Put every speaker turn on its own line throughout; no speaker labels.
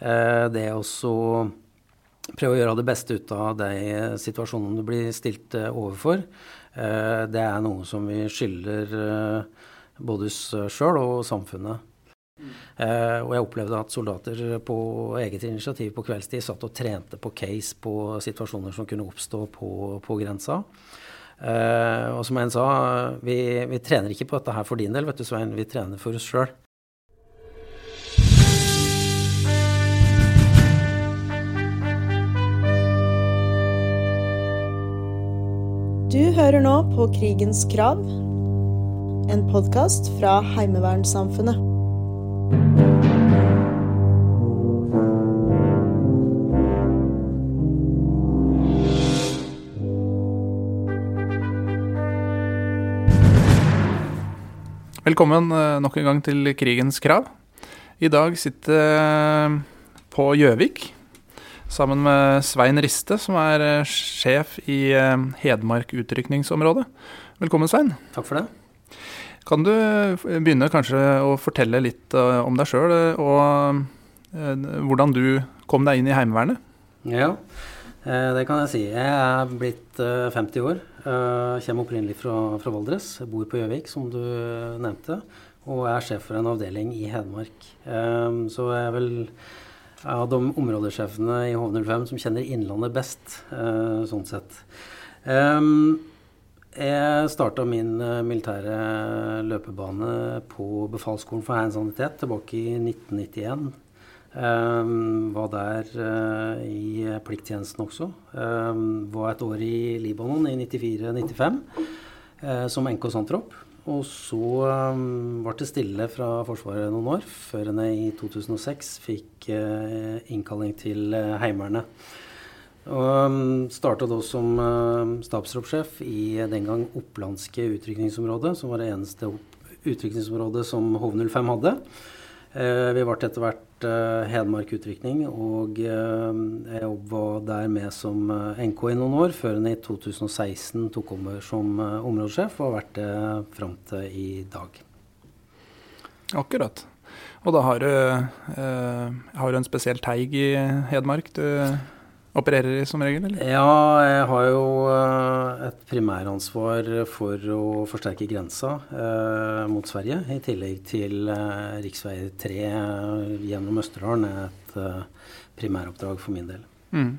det å prøve å gjøre det beste ut av de situasjonene du blir stilt overfor, det er noe som vi skylder både oss sjøl og samfunnet. Og jeg opplevde at soldater på eget initiativ på kveldstid satt og trente på case på situasjoner som kunne oppstå på, på grensa. Og som en sa, vi, vi, trener ikke på dette her for din del, vet du Svein, vi trener for oss sjøl.
Du hører nå på Krigens krav, en podkast fra Heimevernssamfunnet.
Velkommen eh, nok en gang til Krigens krav. I dag sitter jeg på Gjøvik sammen med Svein Riste, som er eh, sjef i eh, Hedmark utrykningsområde. Velkommen, Svein.
Takk for det.
Kan du begynne kanskje å fortelle litt om deg sjøl, og hvordan du kom deg inn i Heimevernet?
Ja, det kan jeg si. Jeg er blitt 50 år. kommer opprinnelig fra, fra Valdres. Bor på Gjøvik, som du nevnte. Og er sjef for en avdeling i Hedmark. så jeg er vel av de områdesjefene i HV05 som kjenner Innlandet best, sånn sett. Jeg starta min uh, militære løpebane på Befalsskolen for Hærens sanitet tilbake i 1991. Um, var der uh, i plikttjenesten også. Var et år i Libanon i 94-95 uh, som NK Santrop. Og så um, ble det stille fra Forsvaret noen år, før jeg i 2006 fikk innkalling til Heimevernet. Og um, starta da som uh, stabstroppssjef i den gang opplandske utrykningsområdet, som var det eneste utrykningsområdet som HV05 hadde. Uh, vi ble etter hvert uh, Hedmark utrykning, og jeg var der med som NK i noen år, før hun i 2016 tok over som områdesjef, og har vært det fram til i dag.
Akkurat. Og da har du, har du en spesiell teig i Hedmark du opererer i som regel? eller?
Ja, jeg har jo uh, et primæransvar for å forsterke grensa eh, mot Sverige. I tillegg til eh, rv. 3 gjennom Østerdalen er et primæroppdrag for min del. Mm.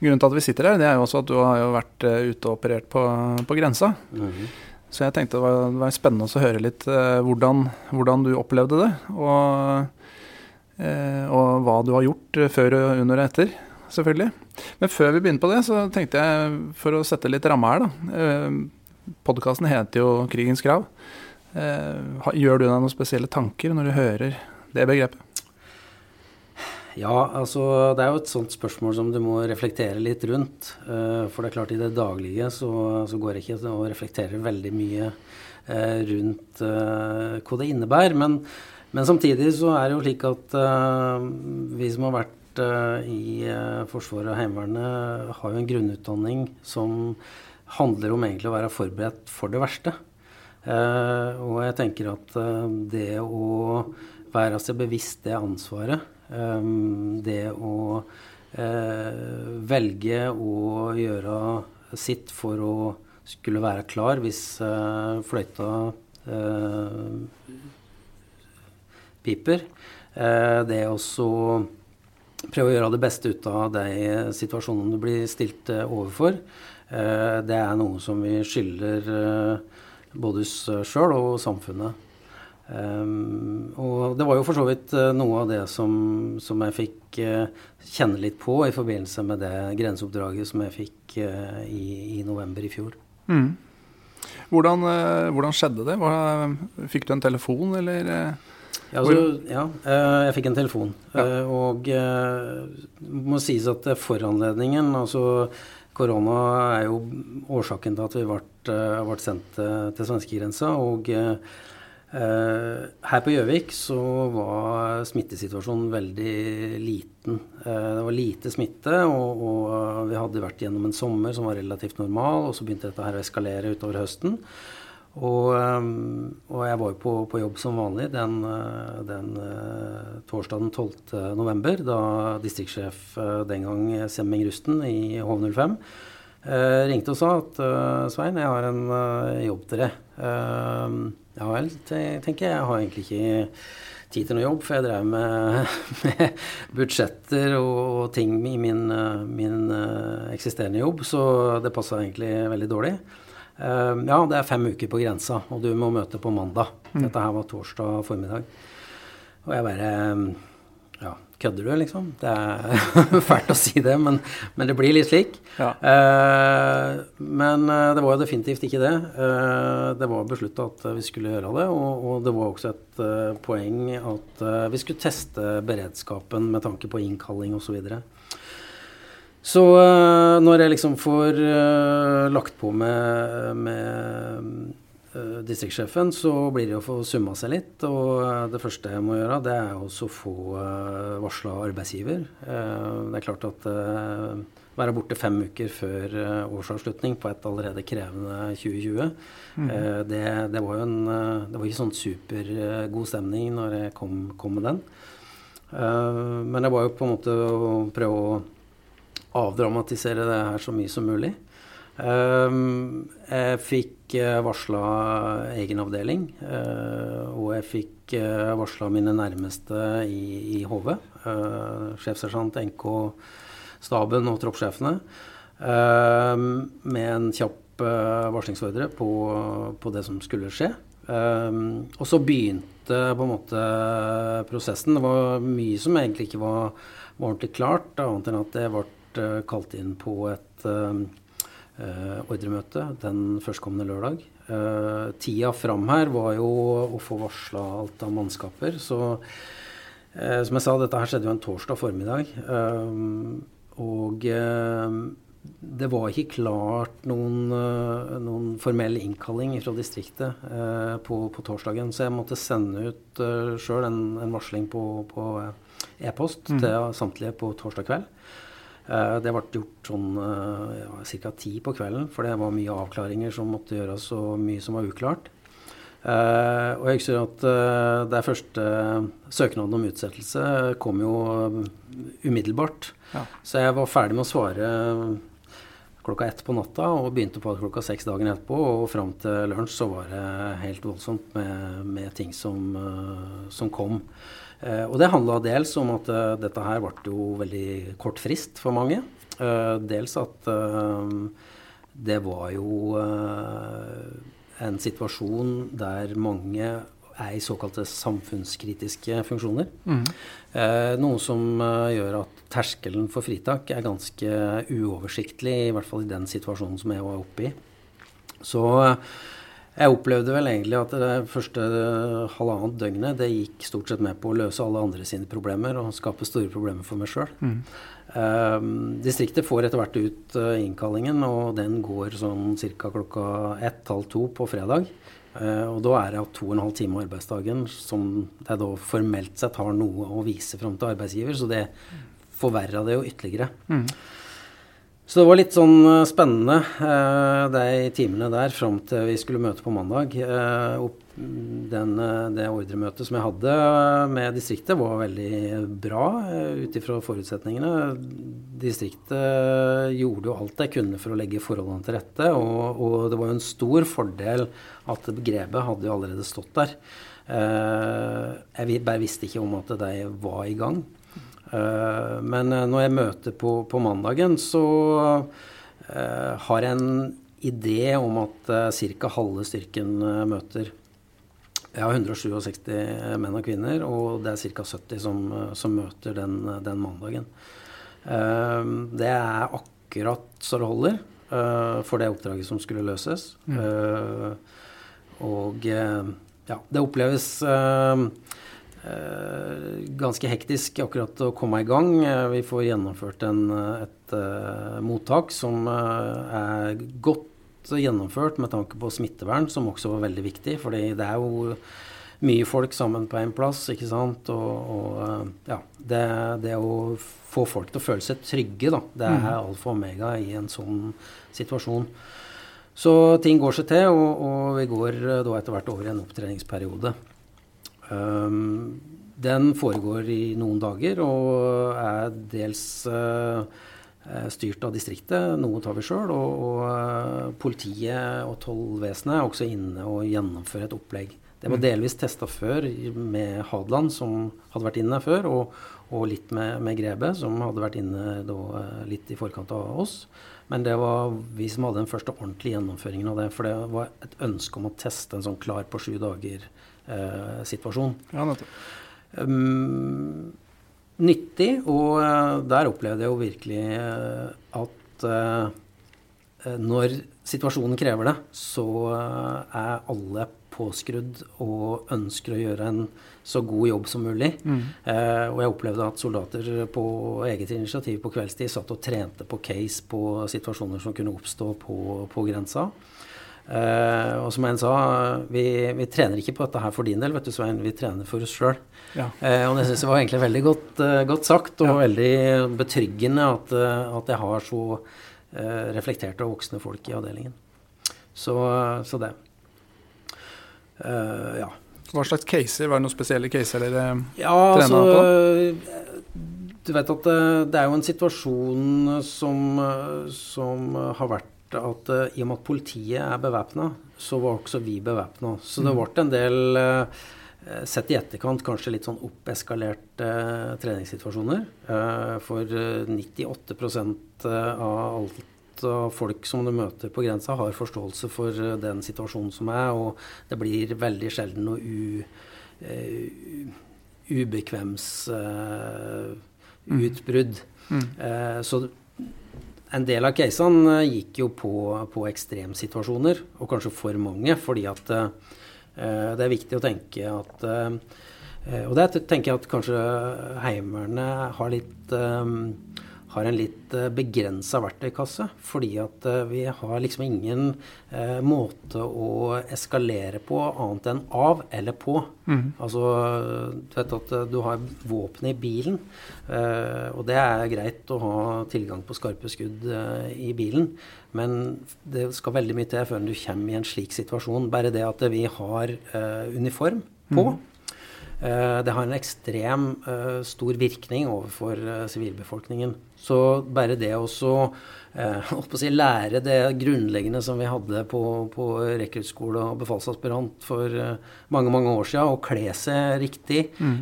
Grunnen til at vi sitter her, det er jo også at du har vært ute og operert på, på grensa. Mm -hmm. Så jeg tenkte det var, det var spennende å høre litt hvordan, hvordan, du opplevde det. Og, og hva du har gjort før, under og etter selvfølgelig. Men før vi begynner på det, så tenkte jeg, for å sette litt ramme her, da. Eh, Podkasten heter jo 'Krigens krav'. Eh, gjør du deg noen spesielle tanker når du hører det begrepet?
Ja, altså det er jo et sånt spørsmål som du må reflektere litt rundt. Eh, for det er klart i det daglige så, så går det ikke å reflektere veldig mye rundt hva det innebærer. Men, men, samtidig så er det jo slik at vi som har vært uh, i uh, Forsvaret og Heimevernet har jo en grunnutdanning som handler om egentlig å være forberedt for det verste. Uh, og jeg tenker at det å være seg bevisst det ansvaret, det å velge å gjøre sitt for å skulle være klar hvis fløyta piper, det å prøve å gjøre det beste ut av de situasjonene du blir stilt eh, overfor. Eh, det er noe som vi skylder eh, både oss sjøl og samfunnet. og det var jo for så vidt noe av det som, som, jeg fikk kjenne litt på i forbindelse med det grenseoppdraget som jeg fikk i, i november i fjor. Mm.
Hvordan, hvordan, skjedde det? Fikk du en telefon, eller?
Ja, altså, ja, eh, jeg fikk en telefon. Ja. Eh, og det eh, må sies at foranledningen Altså, korona er jo årsaken til at vi ble, ble sendt til svenskegrensa. Og her på Gjøvik så var smittesituasjonen veldig liten. det var lite smitte, og, og, vi hadde vært gjennom en sommer som var relativt normal, og så begynte dette her å eskalere utover høsten. Og, og, jeg var jo på, på, jobb som vanlig den, den torsdag 12. november, da distriktssjef den gang Semming Rusten i H05 Uh, ringte og sa at Svein, jeg har en jobb til deg. ja vel, tenker jeg. Jeg har egentlig ikke tid til noe jobb, for jeg drev med, med budsjetter og, og, ting i min, min eksisterende jobb, så det passa egentlig veldig dårlig. Ja, det er fem uker på grensa, og du må møte på mandag. Mm. Dette her var torsdag formiddag. Og jeg bare ja, kødder du, liksom? Det er fælt å si det, men, men det blir litt slik. Ja. Eh, men det var jo definitivt ikke det. Eh, det var beslutta at vi skulle gjøre det, og, og det var også et uh, poeng at uh, vi skulle teste beredskapen med tanke på innkalling osv. Så, videre. Så uh, når jeg liksom får lagt på med, med uh, distriktssjefen, så blir det å få summa seg litt. Og det første jeg må gjøre, det er også å få uh, varsla arbeidsgiver. Det er klart at være borte fem uker før årsavslutning på et allerede krevende 2020, mm. det, det, var jo en Det var ikke sånn supergod stemning når jeg kom, kom med den. men det var jo på en måte å prøve å avdramatisere det her så mye som mulig. jeg fikk eh, varsla egen avdeling. Eh, og jeg fikk eh, varsla mine nærmeste i, i HV. Sjefsersjant, NK, staben og troppssjefene. Med en kjapp varslingsordre på, på, det som skulle skje. Og så begynte på en måte prosessen. Det var mye som egentlig ikke var, var ordentlig klart, annet enn at det ble kalt inn på et eh, ordremøte den førstkommende lørdag. Eh, tida fram her var jo å få varsla alt av mannskaper. Så eh, som jeg sa, dette her skjedde jo en torsdag formiddag. Eh, og eh, det var ikke klart noen, noen formell innkalling fra distriktet på, på, torsdagen, så jeg måtte sende ut sjøl en, en, varsling på, på e-post mm. til samtlige på torsdag kveld. Eh, det ble gjort sånn eh, ca. ti på kvelden, for det var mye avklaringer som måtte gjøres, og mye som var uklart. Uh, og jeg husker at det første søknaden om utsettelse kom jo umiddelbart. Ja. Så jeg var ferdig med å svare klokka ett på natta og begynte på klokka seks dagen etterpå. Og fram til lunsj så var det helt voldsomt med, med ting som, som kom. Eh, og det handla dels om at uh, dette her ble jo veldig kort frist for mange. Uh, dels at det var jo en situasjon der mange er i såkalte samfunnskritiske funksjoner. Mm. noe som gjør at terskelen for fritak er ganske uoversiktlig, i hvert fall i den situasjonen som jeg var oppe i. Så jeg opplevde vel egentlig at det første halvannet døgnet det gikk stort sett med på å løse alle andre sine problemer og skape store problemer for meg sjøl. Mm. Uh, distriktet får etter hvert ut uh, innkallingen, og den går sånn ca. klokka ett-halv to på fredag. Uh, og da er det to og en halv time arbeidsdagen som jeg da formelt sett har noe å vise fram til arbeidsgiver, så det forverra det jo ytterligere. Mm. Så det var litt sånn eh, spennende eh, de timene der fram til vi skulle møte på mandag. Eh, den, det ordremøtet som jeg hadde med distriktet, var veldig bra ut ifra forutsetningene. Distriktet gjorde jo alt jeg kunne for å legge forholdene til rette. Og, og det var jo en stor fordel at grepet hadde jo allerede stått der. Jeg bare visste ikke om at de var i gang. Eh, men eh, når jeg møter på, på mandagen, så uh, har jeg en idé om at ca. halve styrken møter. Jeg har 167 menn og kvinner, og det er ca. 70 som, som møter den, den mandagen. det er akkurat så det holder for det oppdraget som skulle løses. Mm. og ja, det oppleves Eh, ganske hektisk akkurat å komme i gang. Eh, vi får gjennomført en, et uh, mottak som er godt gjennomført med tanke på smittevern, som også var veldig viktig. For det er jo mye folk sammen på én plass, ikke sant. Og, og ja, det, det, å få folk til å føle seg trygge, da, det er mm. alfa og omega i en sånn situasjon. Så ting går seg til, og, og vi går da etter hvert over i en opptreningsperiode. Um, den foregår i noen dager og er dels uh, styrt av distriktet. Noe tar vi sjøl. Og, og uh, politiet og tollvesenet er også inne og gjennomfører et opplegg. Det var mm. delvis testa før med Hadeland, som hadde vært inne før, og, og litt med, med, Grebe, som hadde vært inne da, litt i forkant av oss. Men det var vi som hadde den første ordentlige gjennomføringen av det. For det var et ønske om å teste en sånn klar på sju dager-situasjon.
Eh, ja.
Um, nyttig, og uh, der opplevde jeg jo virkelig uh, at når situasjonen krever det, så er alle påskrudd og ønsker å gjøre en så god jobb som mulig. Mm. Eh, og jeg opplevde at soldater på eget initiativ på kveldstid satt og trente på case på situasjoner som kunne oppstå på, på grensa. Eh, og som en sa, vi, vi, trener ikke på dette her for din del, vet du Svein, vi trener for oss sjøl. Ja. Uh, og det syns jeg var egentlig veldig godt, uh, godt sagt, og ja. veldig betryggende at, uh, at, jeg har så uh, reflekterte og voksne folk i avdelingen. Så, så det.
Uh, ja. Hva slags caser? Var det noen spesielle caser dere
ja, trena altså, på? Du vet at eh, det er jo en situasjon som, som har vært at uh, i og med at politiet er bevæpna, så var også vi bevæpna. Så det mm. ble en del uh, Sett i etterkant kanskje litt sånn oppeskalerte uh, treningssituasjoner. for 98% av alt av folk som du møter på grensa, har forståelse for den situasjonen som er, og det blir veldig sjelden noe u, uh, ubekvems uh. Mm. Uh, så en del av casene gikk jo på, på ekstremsituasjoner, og kanskje for mange, fordi at det er viktig å tenke at Og det tenker jeg at kanskje Heimevernet har litt har en litt eh, begrensa verktøykasse. Fordi at uh, vi har liksom ingen eh, måte å eskalere på annet enn av eller på. Mm. Altså, du vet at du har våpenet i bilen, og det er greit å ha tilgang på skarpe skudd i bilen. Men det skal veldig mye til før du kommer i en slik situasjon. Bare det at vi har uniform på. Mm Eh, det har en ekstrem eh, stor virkning overfor eh, sivilbefolkningen. Så bare det å si, lære det grunnleggende som vi hadde på, på rekruttskole og befalsaspirant for mange mange år siden, å kle seg riktig, mm.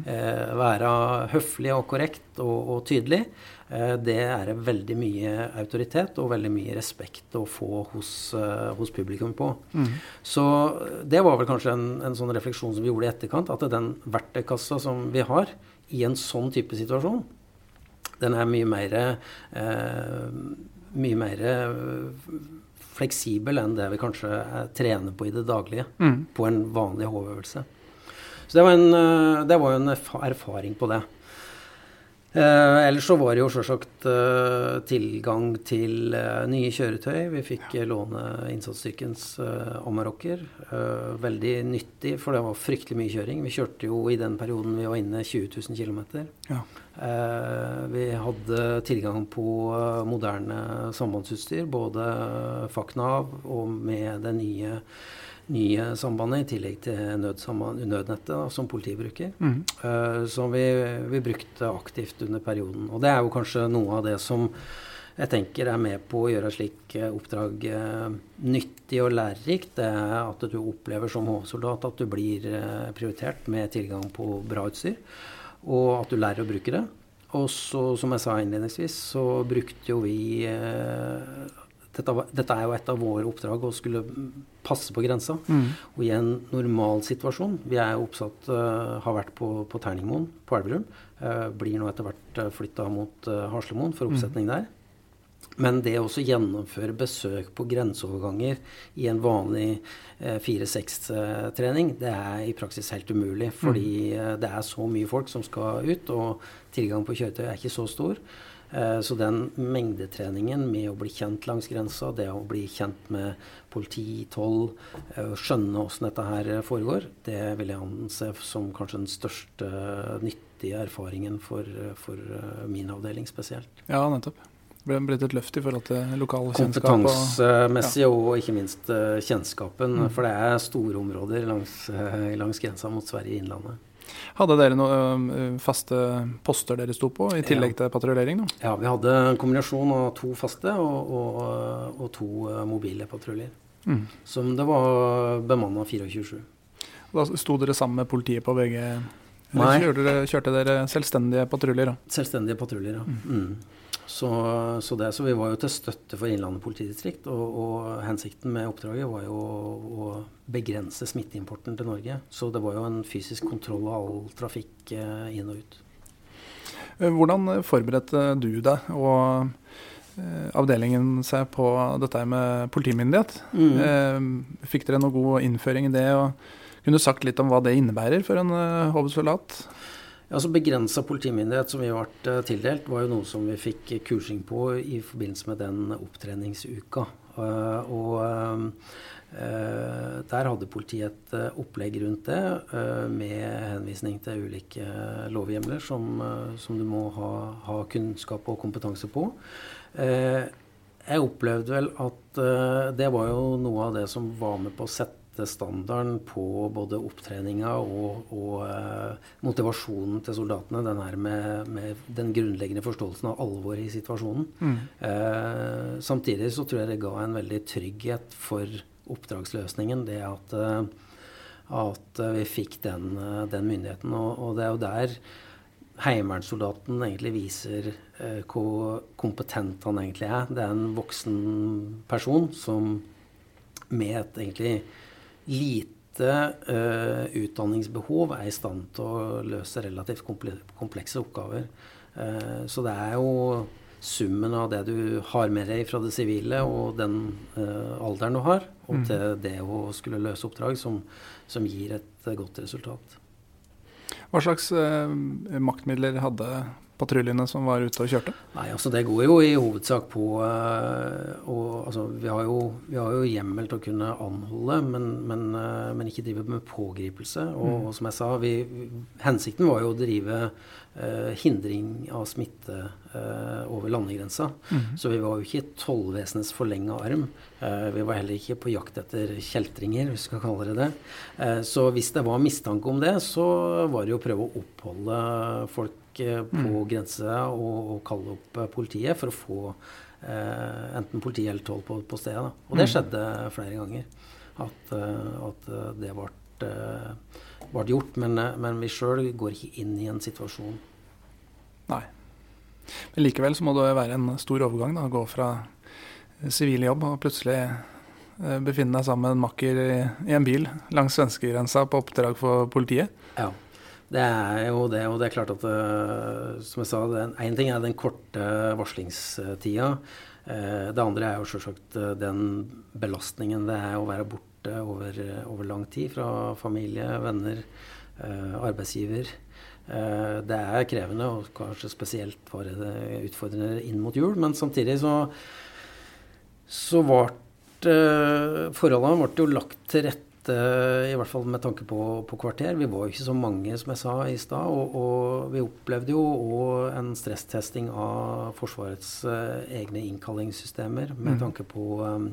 være høflig og korrekt og, og tydelig, Eh, det er veldig mye autoritet og veldig mye respekt å få hos, eh, hos publikum på. Mm. Så det var vel kanskje en, en, sånn refleksjon som vi gjorde i etterkant, at den verktøykassa som vi har i en sånn type situasjon, den er mye mer eh, mye mer fleksibel enn det vi kanskje trener på i det daglige. Mm. På en vanlig HV-øvelse. Så det var, en, det var en erfaring på det. Eh, ellers så var det jo selvsagt eh, tilgang til eh, nye kjøretøy. Vi fikk eh, låne innsatsstyrkens eh, Amarokker. Eh, veldig nyttig, for det var fryktelig mye kjøring. Vi kjørte jo i den perioden vi var inne 20 000 km. Ja. Eh, vi hadde tilgang på moderne sambandsutstyr, både FACNAV og med det nye nye sambandet, i tillegg til nødnettet da, som politiet bruker. Mm. Uh, som vi, vi, brukte aktivt under perioden. Og det er jo kanskje noe av det som jeg tenker er med på å gjøre slik uh, oppdrag uh, nyttig og lærerikt. Det er at du opplever som HV-soldat at du blir prioritert med tilgang på bra utstyr. Og at du lærer å bruke det. Og så, som jeg sa innledningsvis, så brukte jo vi dette, dette, er jo et av våre oppdrag å skulle passe på grensa. Mm. Og i en normal situasjon Vi er oppsatt, uh, har vært på, på Terningmoen på Elverum. Uh, blir nå etter hvert eh, flytta mot uh, Haslemoen for oppsetning mm. der. Men det å gjennomføre besøk på grenseoverganger i en vanlig 4-6-trening, det er i praksis helt umulig. Fordi mm. det er så mye folk som skal ut, og tilgang på kjøretøy er ikke så stor. Eh, så den mengdetreningen med å bli kjent langs grensa, det å bli kjent med politi, toll, eh, skjønne åssen dette her foregår, det vil jeg anse som kanskje den største nyttige erfaringen for, for min avdeling spesielt.
Ja, nettopp. ble blitt et løft i forhold til lokalkjennskap?
Kompetansemessig og, og, ikke minst kjennskapen. Mm. For det er store områder langs, langs grensa mot Sverige i Innlandet.
Hadde dere noen faste poster dere sto på, i tillegg til patruljering?
Ja, vi hadde en kombinasjon av to faste og, og, og to mobile patruljer. Mm. Som det var bemanna 24-7.
Da sto dere sammen med politiet på begge Nei. Kjørte dere, kjørte dere selvstendige patruljer?
Selvstendige patruljer, ja. Mm. Så, så, det, så, vi var jo til støtte for Innlandet politidistrikt. Og, og hensikten med oppdraget var jo å, å, begrense smitteimporten til Norge. Så det var jo en fysisk kontroll av all trafikk eh, inn og ut.
Eh, hvordan forberedte du deg og eh, avdelingen seg på dette med politimyndighet? Mm. Fikk dere noe god innføring i det? og kunne du sagt litt om hva det innebærer for en hovedsoldat?
Ja, altså Begrensa politimyndighet som vi ble uh, tildelt, var jo noe som vi fikk kursing på i forbindelse med den opptreningsuka. Uh, og der hadde politiet et opplegg rundt det med henvisning til ulike lovhjemler som, som du må ha, ha, kunnskap og kompetanse på. Jeg opplevde vel at det var jo noe av det som var med på å sette sette standarden på både opptreninga og, og uh, motivasjonen til soldatene. Den her med, med, den grunnleggende forståelsen av alvoret i situasjonen. Mm. Eh, samtidig så tror jeg det ga en veldig trygghet for oppdragsløsningen, det at, uh, at vi fikk den, den myndigheten. Og, og, det er jo der Heimevernssoldaten egentlig viser hvor kompetent han egentlig er. Det er en voksen person som med et egentlig lite uh, utdanningsbehov er i stand til å løse relativt komplekse oppgaver. Uh, så det er jo summen av det du har med deg fra det sivile, og den uh, alderen du har, og mm. til det å skulle løse oppdrag, som, som gir et godt resultat.
Hva slags maktmidler hadde patruljene som var ute og kjørte?
Nei, altså Det går jo i hovedsak på og, altså, vi, har jo, vi har jo hjemmel til å kunne anholde, men, men, uh, men ikke drive med pågripelse. Og, mm. og som jeg sa, vi, hensikten var jo å drive uh, hindring av smitte over landegrensa. Mm. Så vi var jo ikke tollvesenets forlenga arm. vi var heller ikke på jakt etter kjeltringer, hvis vi skal kalle det det. så hvis det var mistanke om det, så var det jo å prøve å oppholde folk på mm. grense og, og, kalle opp eh, politiet for å få eh, enten politi eller toll på, på stedet. Da. Og det mm. skjedde flere ganger. At, uh, at det ble, ble gjort. Men, men vi sjøl går ikke inn i en situasjon.
Nei. Men likevel så må det være en stor overgang da, å gå fra sivil jobb og plutselig befinne deg sammen med en makker i, i en bil langs svenskegrensa på oppdrag for politiet.
Ja. Det er jo det, og det er klart at uh, som jeg sa, én ting er den korte varslingstida. Uh, det andre er jo selvsagt uh, den belastningen det er å være borte over, over lang tid fra familie, venner, arbeidsgiver. det er krevende, og kanskje spesielt var det utfordrende inn mot jul. Men samtidig så, så ble forholdene ble jo lagt til rette i hvert fall med tanke på, på, kvarter. Vi var jo ikke så mange, som jeg sa i stad. Og, og, vi opplevde jo òg en stresstesting av Forsvarets uh, egne innkallingssystemer med mm. tanke på um,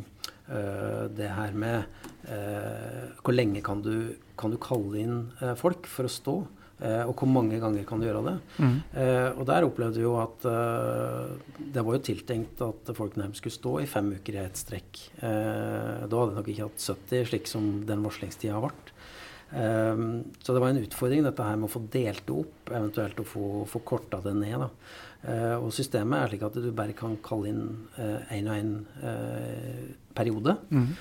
uh, det her med uh, hvor lenge kan du, kan du kalle inn folk for å stå. Eh, og hvor mange ganger kan du gjøre det? Mm. Eh, og der opplevde vi jo at eh, det var jo tiltenkt at folk nærmest skulle stå i fem uker i ett strekk. Eh, da hadde de nok ikke hatt 70, slik som den varslingstida har vært. Så det var en utfordring dette her med å få delt det opp, eventuelt å få, få korta det ned. da. Uh, og systemet er slik at du bare kan kalle inn én og én periode. Mm.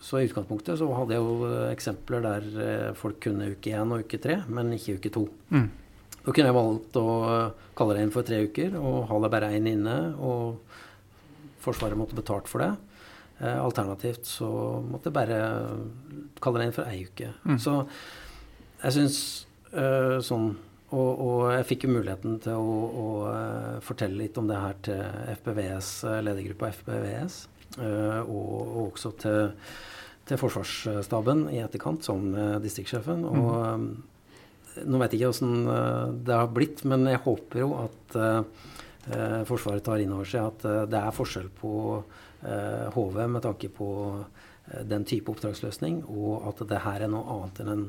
så i utgangspunktet så hadde jeg jo eksempler der folk kunne uke én og uke tre, men ikke uke to. Mm. Da kunne jeg valgt å kalle det inn for tre uker og ha det bare én inne. Og Forsvaret måtte betalt for det. alternativt så måtte jeg bare kalle det inn for ei uke. Mm. Så jeg syns sånn og, og, jeg fikk jo muligheten til å, å, uh, fortelle litt om det her til FBVS, uh, ledergruppa FPVS, uh, og, og, også til, til, Forsvarsstaben i etterkant, som distriktssjefen. Mm. Og um, nå vet jeg ikke åssen det har blitt, men jeg håper jo at eh, Forsvaret tar inn over seg at eh, det er forskjell på HV med tanke på den type oppdragsløsning, og at det her er noe annet enn en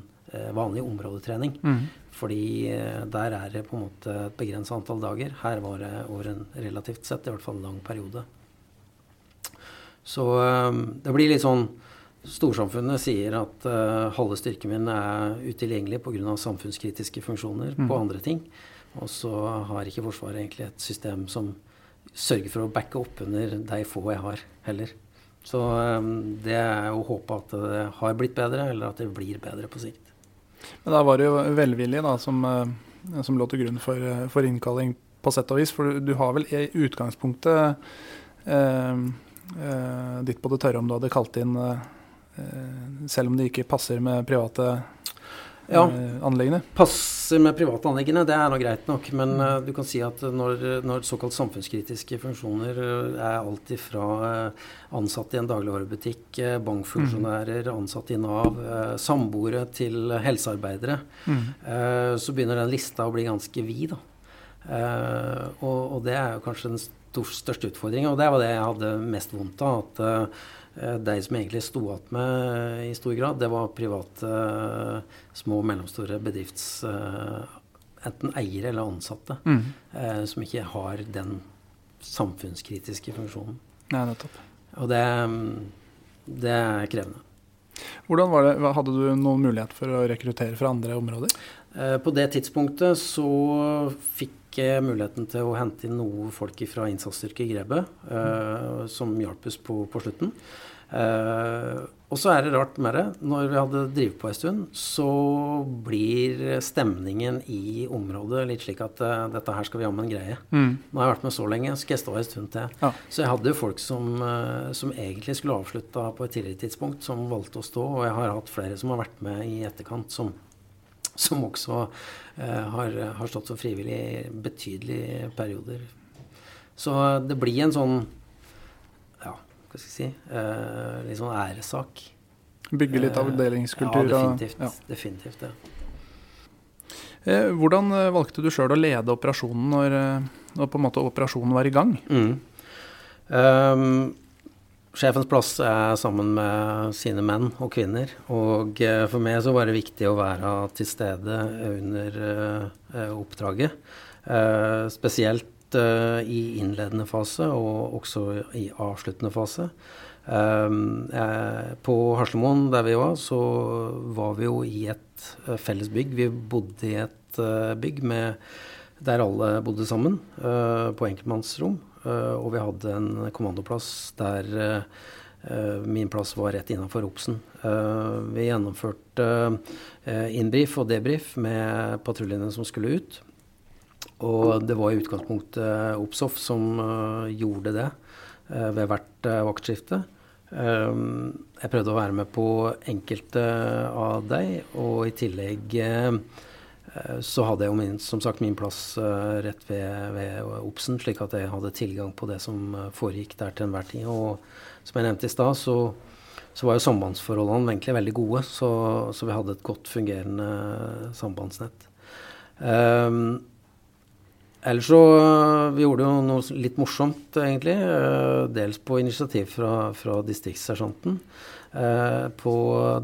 vanlig områdetrening. Mm. Fordi der er det på en måte et begrenset antall dager. Her var det over en relativt sett i hvert fall en lang periode. Så det blir litt sånn Storsamfunnet sier at uh, halve styrken min er utilgjengelig pga. samfunnskritiske funksjoner mm. på andre ting. Og så har ikke Forsvaret egentlig et system som sørger for å backe opp under de få jeg har, heller. Så um, det er å håpe at det har blitt bedre, eller at det blir bedre på sikt.
Men da var det jo velvilje da, som, uh, som lå til grunn for, uh, for, innkalling, på sett og vis. For du, har vel i utgangspunktet ditt på det tørre om du hadde kalt inn Eh, selv om det ikke passer med private ja, eh, anleggene?
Passer med private anleggene, det er nå greit nok. Men uh, du kan si at når, når såkalt samfunnskritiske funksjoner uh, er alt ifra uh, ansatte i en dagligvarebutikk, bankfunksjonærer, ansatte i Nav, samboere til helsearbeidere, mm. så begynner den lista å bli ganske vid. Og, og, det er jo kanskje den største utfordringen. Og det var det jeg hadde mest vondt av. at de som egentlig sto igjen med i stor grad, det var private eh, små og mellomstore bedrifts eh, enten eiere eller ansatte, mm. som ikke har den samfunnskritiske funksjonen.
Nei, nettopp.
Og det, det er krevende.
Hvordan var det, Hadde du noen mulighet for å rekruttere fra andre områder?
På det tidspunktet så fikk muligheten til å hente inn noe folk fra innsatsstyrke i Grebe, eh, som hjalp oss på, på slutten. Eh, og så er det rart med det. Når vi hadde drevet på en stund, så blir stemningen i området litt slik at uh, dette her skal vi jammen greie. Mm. Nå har jeg vært med så lenge, så skal jeg stå en stund til. Ja. Så jeg hadde jo folk som, uh, som egentlig skulle avslutta på et tidligere tidspunkt, som valgte å stå. Og jeg har hatt flere som har vært med i etterkant, som, som også har, har, stått som frivillig i betydelige perioder. Så det blir en sånn ja, hva skal jeg si, eh, litt sånn æressak.
Bygge litt avdelingskultur?
Eh, ja, definitivt. Ja. definitivt ja.
Eh, hvordan valgte du sjøl å lede operasjonen når, når, operasjonen var i gang? Mm. Um,
sjefens plass er sammen med sine menn og kvinner. Og for meg så var det viktig å være til stede under uh, oppdraget. Spesielt i innledende fase og også i avsluttende fase. Eh, på Haslemoen, der vi var, så var vi jo i et felles bygg. Vi bodde i et bygg med, der alle bodde sammen, på enkeltmannsrom. Og vi hadde en kommandoplass der min plass var rett innafor Obsen. vi gjennomførte innbrief og debrief med patruljene som skulle ut. Og det var i utgangspunktet Opsoff som gjorde det ved hvert vaktskifte. Jeg prøvde å være med på enkelte av dem, og i tillegg så hadde jeg jo min, som sagt min plass rett ved, ved Obsen, slik at jeg hadde tilgang på det som foregikk der til enhver tid. Og som jeg nevnte i stad, så, så, var jo sambandsforholdene egentlig veldig gode, så, så vi hadde et godt fungerende sambandsnett. Um, Ellers så Vi gjorde jo noe litt morsomt, egentlig. Dels på initiativ fra, fra distriktssersjanten. Øh, på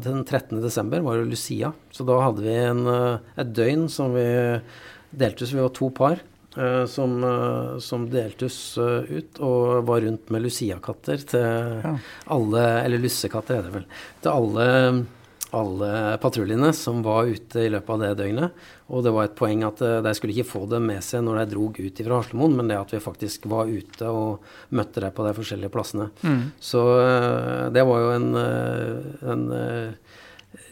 den 13. desember var det Lucia. Så da hadde vi en, et døgn som vi deltes. Vi var to par. Som, som deltes ut og var rundt med Lucia-katter til alle Eller lussekatter, er det vel. Til alle alle patruljene som var ute i løpet av det døgnet. Og det var et poeng at uh, de skulle ikke få det med seg når de drog ut fra Haslemoen, men det at vi faktisk var ute og møtte dem på de forskjellige plassene. Mm. Så uh, det var jo en, uh, en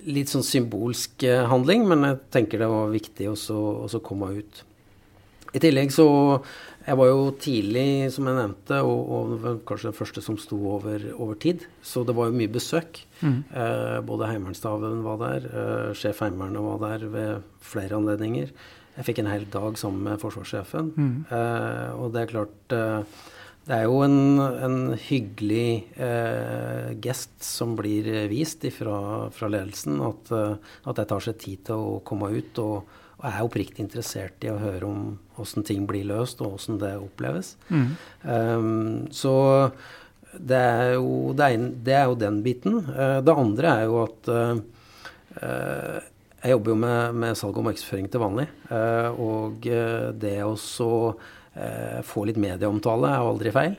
litt sånn symbolsk handling, men jeg tenker det var viktig å komme ut. I tillegg så jeg var jo tidlig, som jeg nevnte, og, og kanskje den første som sto over, over, tid. Så det var jo mye besøk. Mm. Eh, både Heimevernsstaben var der, eh, sjef Heimevernet var der ved flere anledninger. Jeg fikk en hel dag sammen med forsvarssjefen. Mm. Eh, og det er klart eh, Det er jo en, en hyggelig eh, gest som blir vist fra, fra ledelsen, at, eh, at de tar seg tid til å komme ut og, og er oppriktig interessert i å høre om åssen ting blir løst, og åssen det oppleves.
Mm.
Um, så det er, jo, det, er, det er, jo, den biten. Uh, det andre er jo at uh, jeg jobber jo med, med, salg og markedsføring til vanlig. Uh, og det å få litt medieomtale er jo aldri feil.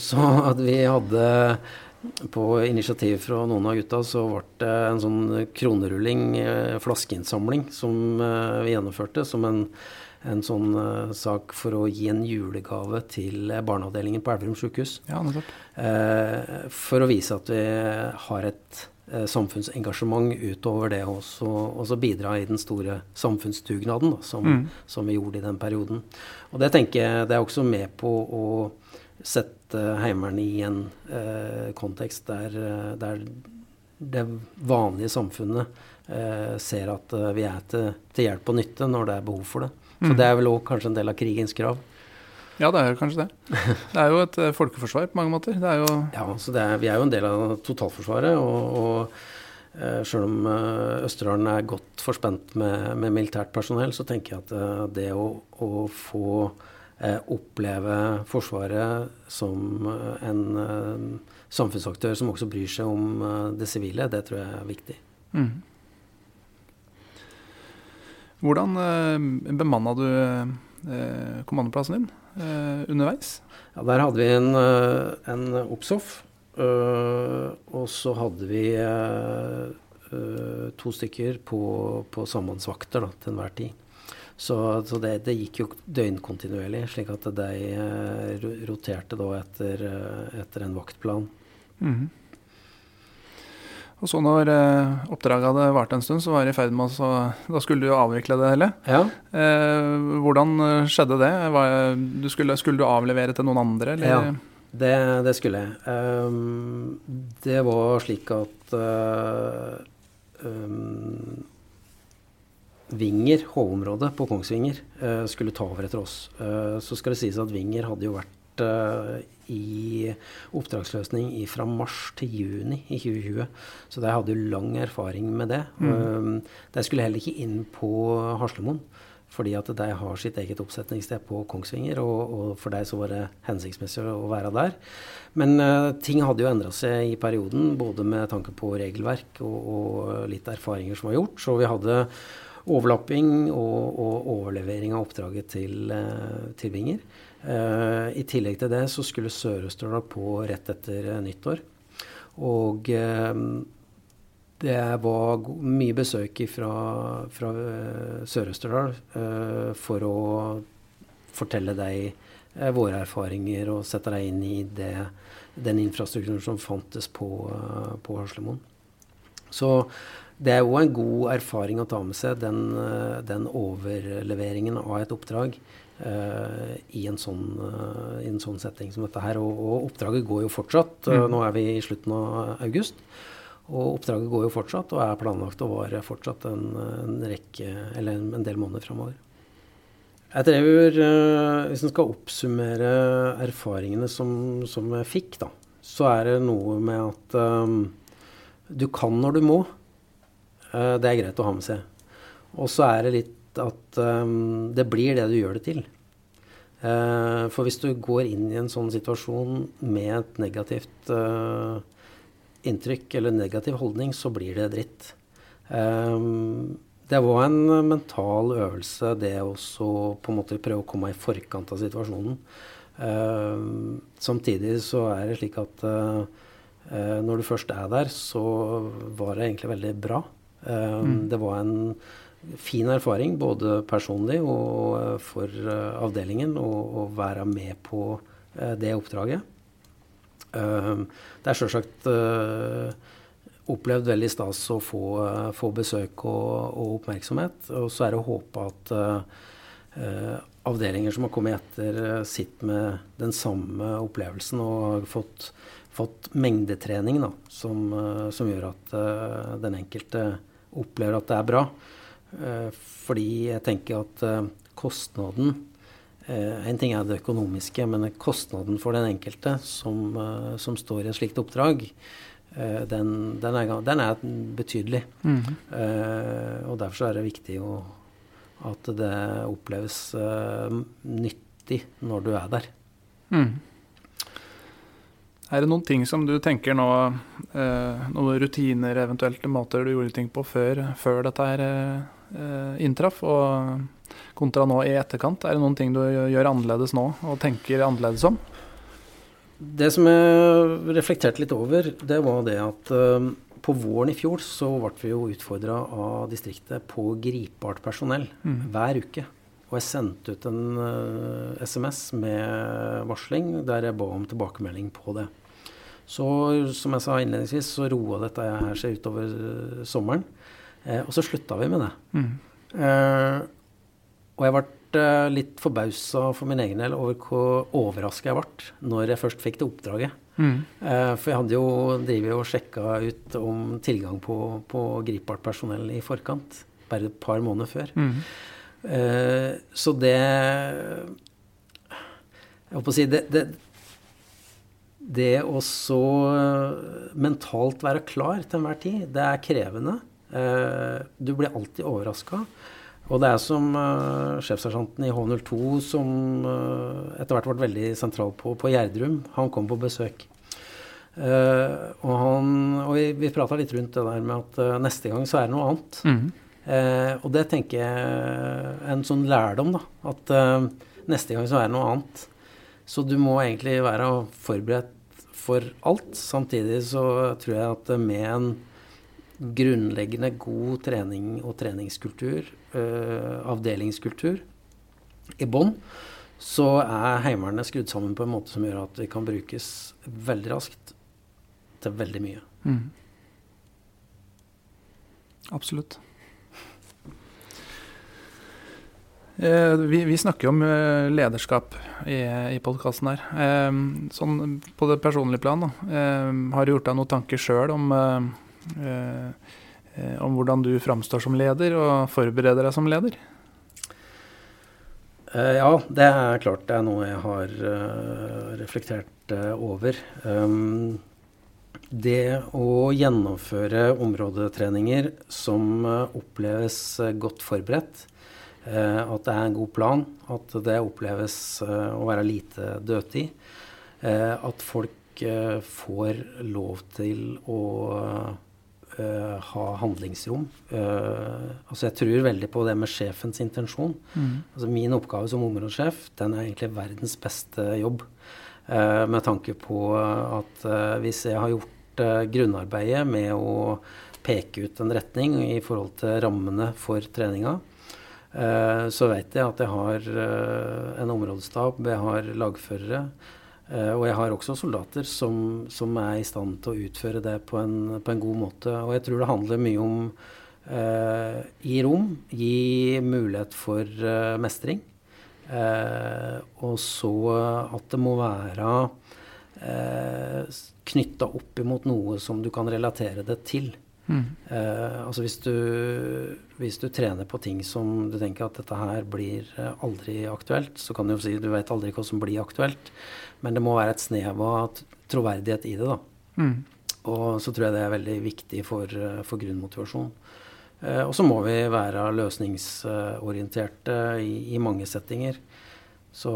så at vi hadde på initiativ fra noen av gutta så ble det en sånn kronerulling, eh, flaskeinnsamling, som eh, vi gjennomførte som en, en sånn uh, sak for å gi en julegave til barneavdelingen på Elverum sykehus.
Ja,
for å vise at vi har et samfunnsengasjement utover det og så bidra i den store samfunnsdugnaden da, som, mm. som, vi gjorde i den perioden. Og det tenker jeg det er også med på å sette Heimevernet i en eh, kontekst der, eh, der, det vanlige samfunnet eh, ser at eh, vi er til, til, hjelp og nytte når det er behov for det. Så mm. det er vel òg kanskje en del av krigens krav.
Ja, det er jo kanskje det. Det er jo et eh, folkeforsvar på mange måter. Er
ja, så er, vi er jo en del av totalforsvaret. og, og Sjøl om Østerdalen er godt forspent med, med, militært personell, så tenker jeg at det å, å få Eh, oppleve Forsvaret som eh, en eh, samfunnsaktør som også bryr seg om det sivile, det tror jeg er viktig. Mm.
Hvordan eh, bemanna du eh, kommandoplassen din eh, underveis?
Ja, der hadde vi en, en Opsoff. og så hadde vi to stykker på, på sambandsvakter da, til enhver tid. Så, så det, det, gikk jo døgnkontinuerlig, slik at de eh, roterte da etter, eh, etter en vaktplan. Mm.
Og så når eh, oppdraget hadde vart en stund, så var det i ferd med å Da skulle du avvikle det hele.
Ja.
Eh, hvordan skjedde det? Var, du skulle, skulle, du avlevere til noen andre, eller?
Ja, det, det skulle jeg. Um, det var slik at uh, um, Vinger, hovedområdet på Kongsvinger, uh, skulle ta over etter oss. Uh, så skal det sies at Vinger hadde jo vært uh, i oppdragsløsning fra mars til juni i 2020. Så de hadde jo lang erfaring med det. Mm. de skulle heller ikke inn på Haslemoen. Fordi at de har sitt eget oppsetningssted på Kongsvinger, og, og for deg så var det hensiktsmessig å være der. Men uh, ting hadde jo endra seg i perioden, både med tanke på regelverk og, og, litt erfaringer som var gjort. Så vi hadde overlapping og, og overlevering av oppdraget til, eh, til Vinger. Uh, I tillegg til det så skulle Sør-Østerdal på rett etter uh, nyttår. Og det var mye besøk fra, fra Sør-Østerdal for å fortelle deg våre erfaringer og sette deg inn i det, den infrastrukturen som fantes på, på Haslemoen. Så det er jo en god erfaring å ta med seg, den, eh, den overleveringen av et oppdrag uh, i, en sånn, uh, i, en sånn, setting som dette her. Og, og oppdraget går jo fortsatt. Mm. Nå er vi i slutten av august. Og oppdraget går jo fortsatt og er planlagt å vare fortsatt en, en, rekke, eller en del måneder framover. Jeg tror, uh, Hvis en skal oppsummere erfaringene som, som, jeg fikk, da, så er det noe med at um, du kan når du må. Uh, det er greit å ha med seg. Og så er det litt at um, det blir det du gjør det til. Uh, for hvis du går inn i en sånn situasjon med et negativt inntrykk eller negativ holdning, så blir det dritt. Det var en mental øvelse, det å på en måte prøve å komme i forkant av situasjonen. Uh, samtidig så er det slik at uh, uh, når du først er der, så var det egentlig veldig bra. Um, mm. Det var en fin erfaring, både personlig og uh, for uh, avdelingen, å være med på uh, det oppdraget. Um, det er sjølsagt opplevd veldig stas å få, få besøk og, og, oppmerksomhet. Og så er det å håpe at avdelinger som har kommet etter, sitter med den samme opplevelsen og har fått, fått mengdetrening da, som, som, gjør at den enkelte opplever at det er bra. Eh, fordi jeg tenker at eh, kostnaden eh, En ting er det økonomiske, men kostnaden for den enkelte som, som står i et slikt oppdrag, den, den, er, den er, betydelig. Mm -hmm. Og derfor er det viktig å, at det oppleves nyttig når du er der.
Mm. Er det noen ting som du tenker nå, eh, noen rutiner, eventuelt måter du gjorde ting på før, før dette her eh, inntraff, og kontra nå i etterkant? Er det noen ting du gjør annerledes nå, og tenker annerledes om?
Det som jeg reflekterte litt over, det var det at uh, på våren i fjor så ble vi jo utfordra av distriktet på gripbart personell mm. hver uke. Og jeg sendte ut en uh, eh, SMS med varsling der jeg ba om tilbakemelding på det. Så som jeg sa innledningsvis, så roa dette her seg utover uh, sommeren. Eh, og så slutta vi med det. Mm. Eh, og jeg ble uh, litt forbausa for min egen del over hvor overraska jeg ble når jeg først fikk det oppdraget. Mm. Uh, for jeg hadde jo drevet og sjekka ut om tilgang på, på gripbart personell i forkant. Bare et par måneder før. Mm. Så det Jeg på å si det, det, det å så mentalt være klar til enhver tid, det er krevende. Uh, du blir alltid overraska. Og det er som uh, sjefsersjanten i H02, som uh, etter hvert ble veldig sentral på, på Gjerdrum, han kom på besøk. Uh, og, han, og vi, vi prata litt rundt det der med at uh, neste gang så er det noe annet. Mm. Og det tenker jeg er en sånn lærdom, da. At neste gang så er det noe annet. Så du må egentlig være forberedt for alt. Samtidig så tror jeg at med en grunnleggende god trening og treningskultur, avdelingskultur, i bånn, så er Heimevernet skrudd sammen på en måte som gjør at vi kan brukes veldig raskt til veldig mye. Mm.
Absolutt. Eh, vi, vi, snakker om eh, lederskap i, i podkasten her. Eh, sånn på det personlige plan, da. Eh, har du gjort deg noen tanker sjøl om, eh, eh, om hvordan du framstår som leder, og forbereder deg som leder?
ja, det er klart det er noe jeg har reflektert over. Det å gjennomføre områdetreninger som eh, oppleves eh, godt forberedt, eh, at det er en god plan, at det oppleves å være lite dødtid, at folk får lov til å ha handlingsrom. altså jeg tror veldig på det med sjefens intensjon. Mm. Altså min oppgave som områdesjef den er egentlig verdens beste jobb. med tanke på at hvis jeg har gjort grunnarbeidet med å peke ut en retning i forhold til rammene for treninga. Uh, så vet jeg at jeg har uh, en områdestab, jeg har lagførere. og jeg har også soldater som, som, er i stand til å utføre det på en, på en god måte. Og jeg tror det handler mye om gi rom, gi mulighet for mestring. og så at det må være eh, knytta opp imot noe som du kan relatere det til. Mm. Eh, altså hvis du, hvis du, trener på ting som du tenker at dette her blir eh, aldri aktuelt, så kan du jo si du vet aldri hva som blir aktuelt, men det må være et snev av troverdighet i det. da. Mm. Og så tror jeg det er veldig viktig for, eh, for grunnmotivasjon. Eh, og så må vi være løsningsorienterte i, i mange settinger. Så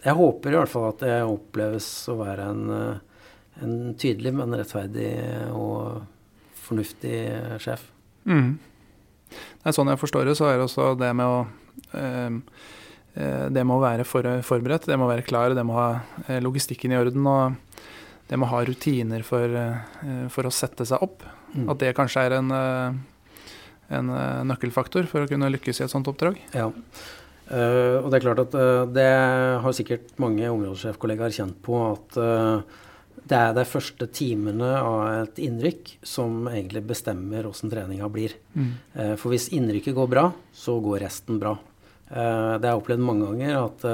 jeg håper i hvert fall at det oppleves å være en, en tydelig, men rettferdig og fornuftig sjef. Mm.
Det er sånn jeg forstår det, så er det også det med å eh, eh Det må være for, forberedt, det må være klar, det må ha logistikken i orden. Og det må ha rutiner for, for å sette seg opp. Mm. At det kanskje er en, en nøkkelfaktor for å kunne lykkes i et sånt oppdrag.
Ja. Uh, og det er klart at uh, det har sikkert mange områdesjefkollegaer kjent på at uh, det er de første timene av et innrykk som egentlig bestemmer åssen treninga blir. Mm. for hvis innrykket går bra, så går resten bra. det har jeg opplevd mange ganger at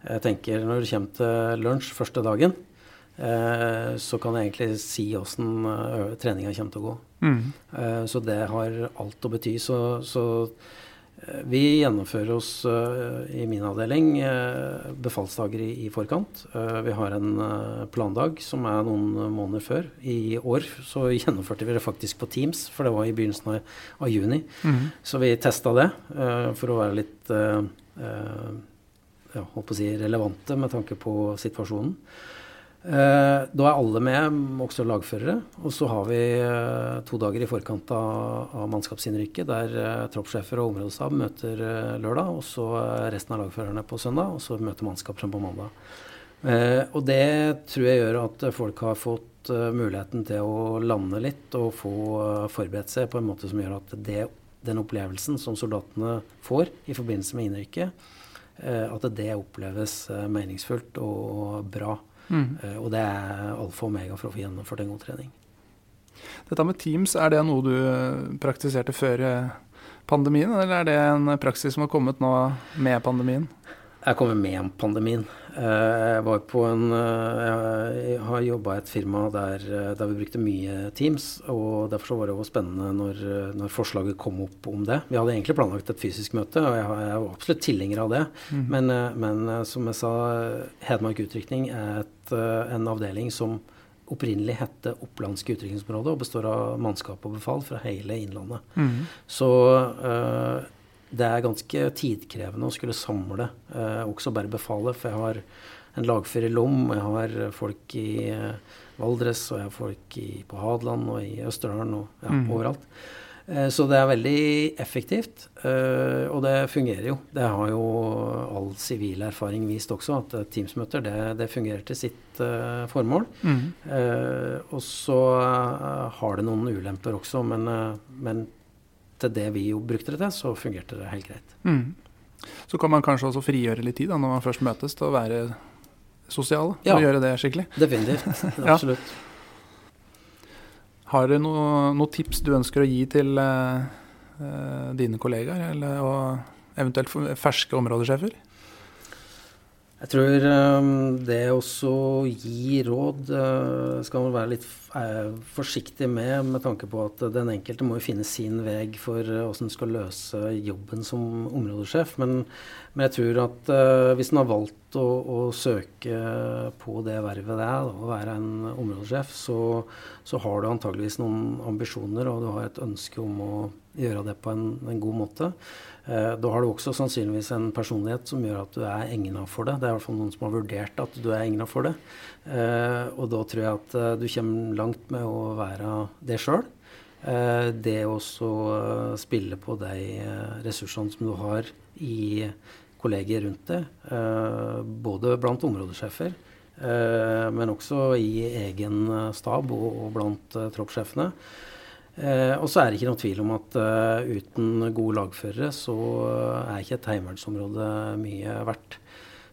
jeg tenker når det kommer til lunsj første dagen, så kan jeg egentlig si åssen treninga kommer til å gå. Mm. så det har alt å bety. så, så Vi gjennomfører oss i min avdeling befalsdager i, forkant. Vi har en plandag som er noen måneder før. I år så gjennomførte vi det faktisk på Teams, for det var i begynnelsen av, av juni. Mm. Så vi testa det for å være litt ja, holdt på å si, relevante med tanke på situasjonen. Eh, da er alle med, også lagførere. Og så har vi eh, to dager i forkant av, av mannskapsinnrykket, der eh, troppssjefer og områdestab møter lørdag, og så resten av lagførerne på søndag, og så møter mannskapene på mandag. Og det tror jeg gjør at folk har fått muligheten til å lande litt og få forberedt seg på en måte som gjør at det, den opplevelsen som soldatene får i forbindelse med innrykket, at det oppleves meningsfullt og bra. Mm. Eh, og det er alfa og omega for å få gjennomført en god trening.
Dette med Teams, er det noe du eh, praktiserte før eh, pandemien, eller er det en praksis som har kommet nå med pandemien?
Jeg kommer med om pandemien. Jeg var på en Jeg har jobba i et firma der, der, vi brukte mye Teams. og Derfor var det jo spennende når, når, forslaget kom opp om det. Vi hadde egentlig planlagt et fysisk møte, og jeg, jeg var absolutt tilhenger av det. Mm. Men, men, som jeg sa, Hedmark utrykning er et Eh, en avdeling som opprinnelig hette Opplandske utrykningsområde og består av mannskap og befal fra hele Innlandet. Mm. Så uh, det er ganske tidkrevende å skulle samle eh, også befale, For jeg har en lagfører i Lom, og jeg har folk i eh, Valdres, og jeg har folk i, på Hadeland og i Østerdalen og ja, mm. overalt. Eh, så det er veldig effektivt, eh, og det fungerer jo. Det har jo all sivil erfaring vist også, at Teams-møter det, det, fungerer til sitt eh, formål. Mm. Og så har det noen ulemper også, men, men, til det vi jo brukte det til, så fungerte det helt greit. Mm.
Så kan man kanskje også frigjøre litt tid da, når man først møtes, til å være sosial ja, og gjøre det skikkelig?
Definitivt. Absolutt. ja.
Har du noen noe tips du ønsker å gi til uh, dine kollegaer, eller, og eventuelt ferske områdesjefer?
Jeg tror um, det å gi råd uh, skal man være litt uh, forsiktig med, med tanke på at den enkelte må jo finne sin vei for hvordan uh, skal løse jobben som områdesjef. Men, men jeg tror at hvis en har valgt å, å, søke på det vervet det er, å være en områdesjef, så, så, har du antageligvis noen ambisjoner og du har et ønske om å gjøre det på en, en god måte. Eh, da har du også sannsynligvis en personlighet som gjør at du er egna for det. Det er i hvert fall noen som har vurdert at du er egna for det. Eh, og da tror jeg at eh, du kommer langt med å være det sjøl. Det å spille på de ressursene som du har i kollegier rundt deg, både blant områdesjefer, men også i egen stab og blant troppssjefene. Eh, og så er det ikke noen tvil om at uten gode lagførere så er ikke et heimevernsområde mye verdt.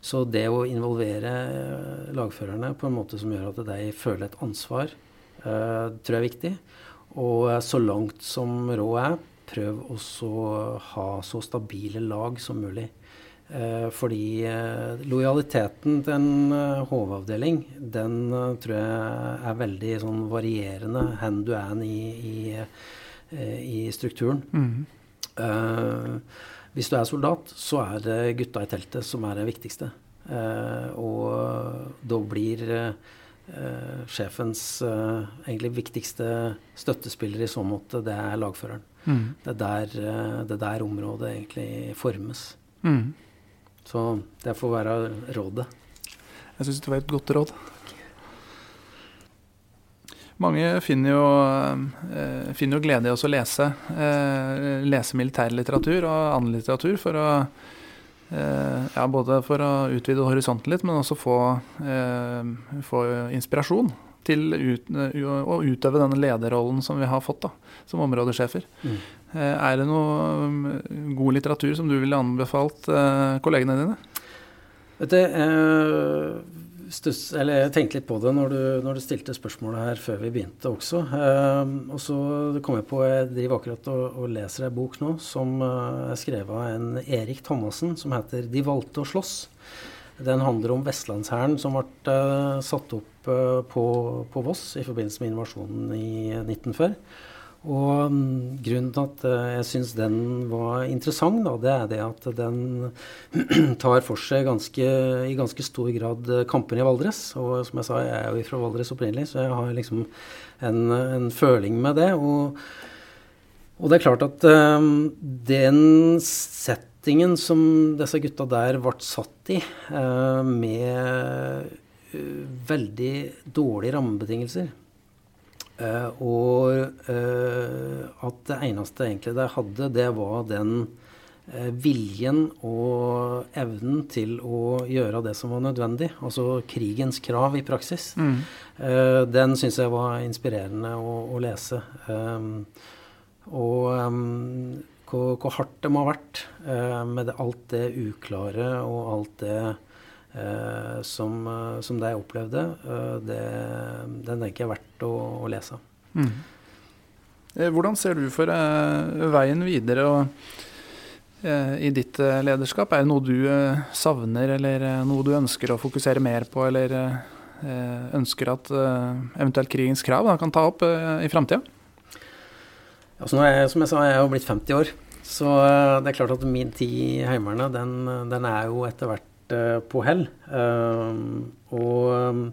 Så det å involvere lagførerne på en måte som gjør at de føler et ansvar, uh, tror jeg er viktig. Og så langt som råd er, prøv også å ha så stabile lag som mulig. Eh, fordi eh, lojaliteten til en eh, HV-avdeling, den tror jeg er veldig sånn varierende hen du er i, i, i strukturen. Mm. hvis du er soldat, så er det gutta i teltet som er det viktigste. og da blir sjefens egentlig viktigste støttespiller i så måte, det er lagføreren. Mm. Det, er der, det der området egentlig formes. Mm. Så det får være rådet.
Jeg syns det var et godt råd. Mange finner jo, eh, finner jo glede i å lese, eh, lese militærlitteratur og annen litteratur for å eh, ja, både for å utvide horisonten litt, men også få, eh, få inspirasjon til ut, å utøve denne lederrollen som vi har fått da, som områdesjefer. Mm. Eh, er det noe um, god litteratur som du ville anbefalt eh, kollegene dine?
Vet du, stuss, jeg tenkte litt på det når du, når du, stilte spørsmålet her før vi begynte også. Eh, og så kom jeg på Jeg driver akkurat og, og leser ei bok nå som er skrevet av en Erik Thomassen som heter 'De valgte å slåss'. Den handler om vestlandshæren som ble uh, satt opp uh, på, på, Voss i forbindelse med invasjonen i 1940. Og um, grunnen til at uh, jeg syns den var interessant, da, det er det at den tar for seg ganske, i ganske stor grad uh, kampene i Valdres. Og som jeg sa, jeg er jo fra Valdres opprinnelig, så jeg har liksom en, en føling med det. Og, og, det er klart at um, den settingen som disse gutta der ble satt i, uh, med veldig dårlige rammebetingelser Uh, og uh, at det eneste egentlig de hadde, det var den uh, viljen og evnen til å gjøre det som var nødvendig. Altså krigens krav i praksis. Mm. den syns jeg var inspirerende å, å lese. Um, og um, hvor, hvor, hardt det må ha vært med det, alt det uklare og alt det eh, som, eh, som det jeg opplevde, eh, det, den tenker jeg er verdt å, å lese. Mm.
Eh, hvordan ser du for eh, veien videre og, eh, i ditt lederskap? Er det noe du savner, eller noe du ønsker å fokusere mer på, eller ønsker at eventuelt krigens krav da, kan ta opp i framtida?
Altså, som jeg sa, jeg er jo blitt 50 år. Så det er klart at min tid i Heimevernet, den, den, er jo etter hvert på hell. Eh, og um,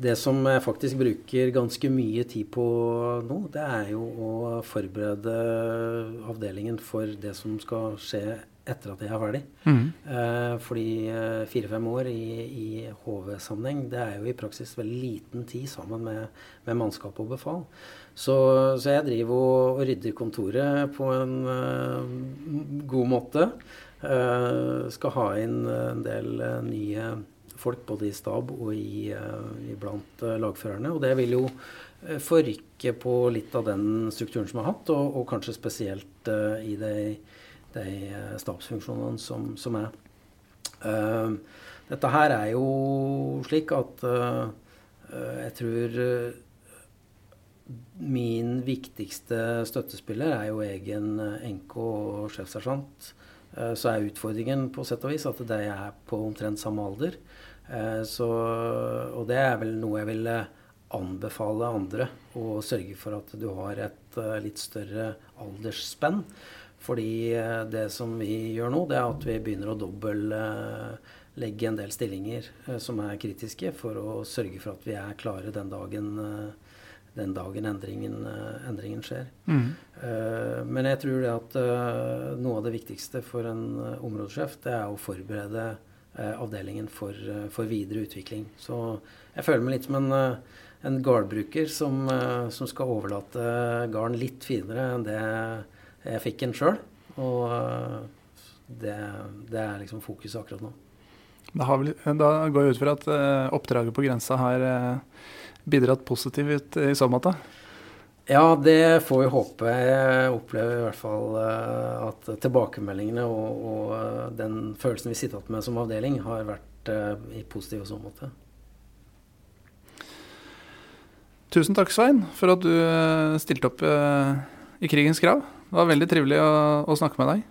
det som jeg faktisk bruker ganske mye tid på nå, det er jo å forberede avdelingen for det som skal skje etter at jeg er ferdig. Mm. Eh, fordi eh, fire-fem år i, i HV-sammenheng, det er jo i praksis veldig liten tid sammen med, med mannskap og befal. Så, så, jeg driver og, og rydder kontoret på en uh, god måte. Uh, skal ha inn en del uh, nye folk både i stab og i, uh, blant lagførerne. Og det vil jo forrykke på litt av den strukturen som jeg har hatt, og, og kanskje spesielt i de, de stabsfunksjonene som, som er. dette her er jo slik at jeg tror min viktigste støttespiller er jo egen NK og sjefsersjant. Uh, så er utfordringen på sett og vis at de er på omtrent samme alder. Eh, så, og det er vel noe jeg vil anbefale andre. Å sørge for at du har et eh, litt større aldersspenn. Fordi det som vi gjør nå, det er at vi begynner å dobbeltlegge en del stillinger som er kritiske, for å sørge for at vi er klare den dagen den dagen endringen, eh, endringen skjer. Mm. Men jeg tror det at noe av det viktigste for en områdesjef, det er å forberede avdelingen for, for, videre utvikling. Så jeg føler meg litt som en, en gardbruker som, som, skal overlate garden litt finere enn det jeg fikk en sjøl. Og det, det, er liksom fokuset akkurat nå.
Da, vi, da går jeg ut fra at oppdraget på grensa har bidratt positivt i så måte?
Ja, det får vi håpe. Jeg opplever i hvert fall eh, at tilbakemeldingene og, og eh, den følelsen vi sitter igjen med som avdeling, har vært i positiv så måte.
Tusen takk, Svein, for at du stilte opp i krigens krav. Det var veldig trivelig å, å snakke med deg.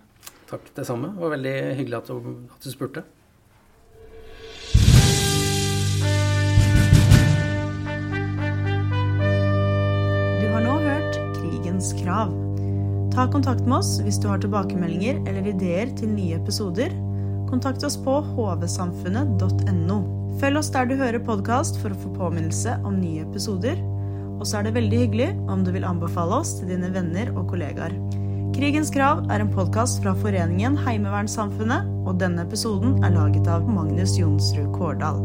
Takk, det samme. Det var veldig hyggelig at du, at du spurte.
Krigens krav. Ta kontakt med oss hvis du har tilbakemeldinger eller ideer til nye episoder. Kontakt oss på hvsamfunnet.no. Følg oss der du hører podkast for å få påminnelse om nye episoder. Og så er det veldig hyggelig om du vil anbefale oss til dine venner og kollegaer. Krigens krav er en podkast fra foreningen Heimevernssamfunnet, og denne episoden er laget av Magnus Jonsrud Kårdal.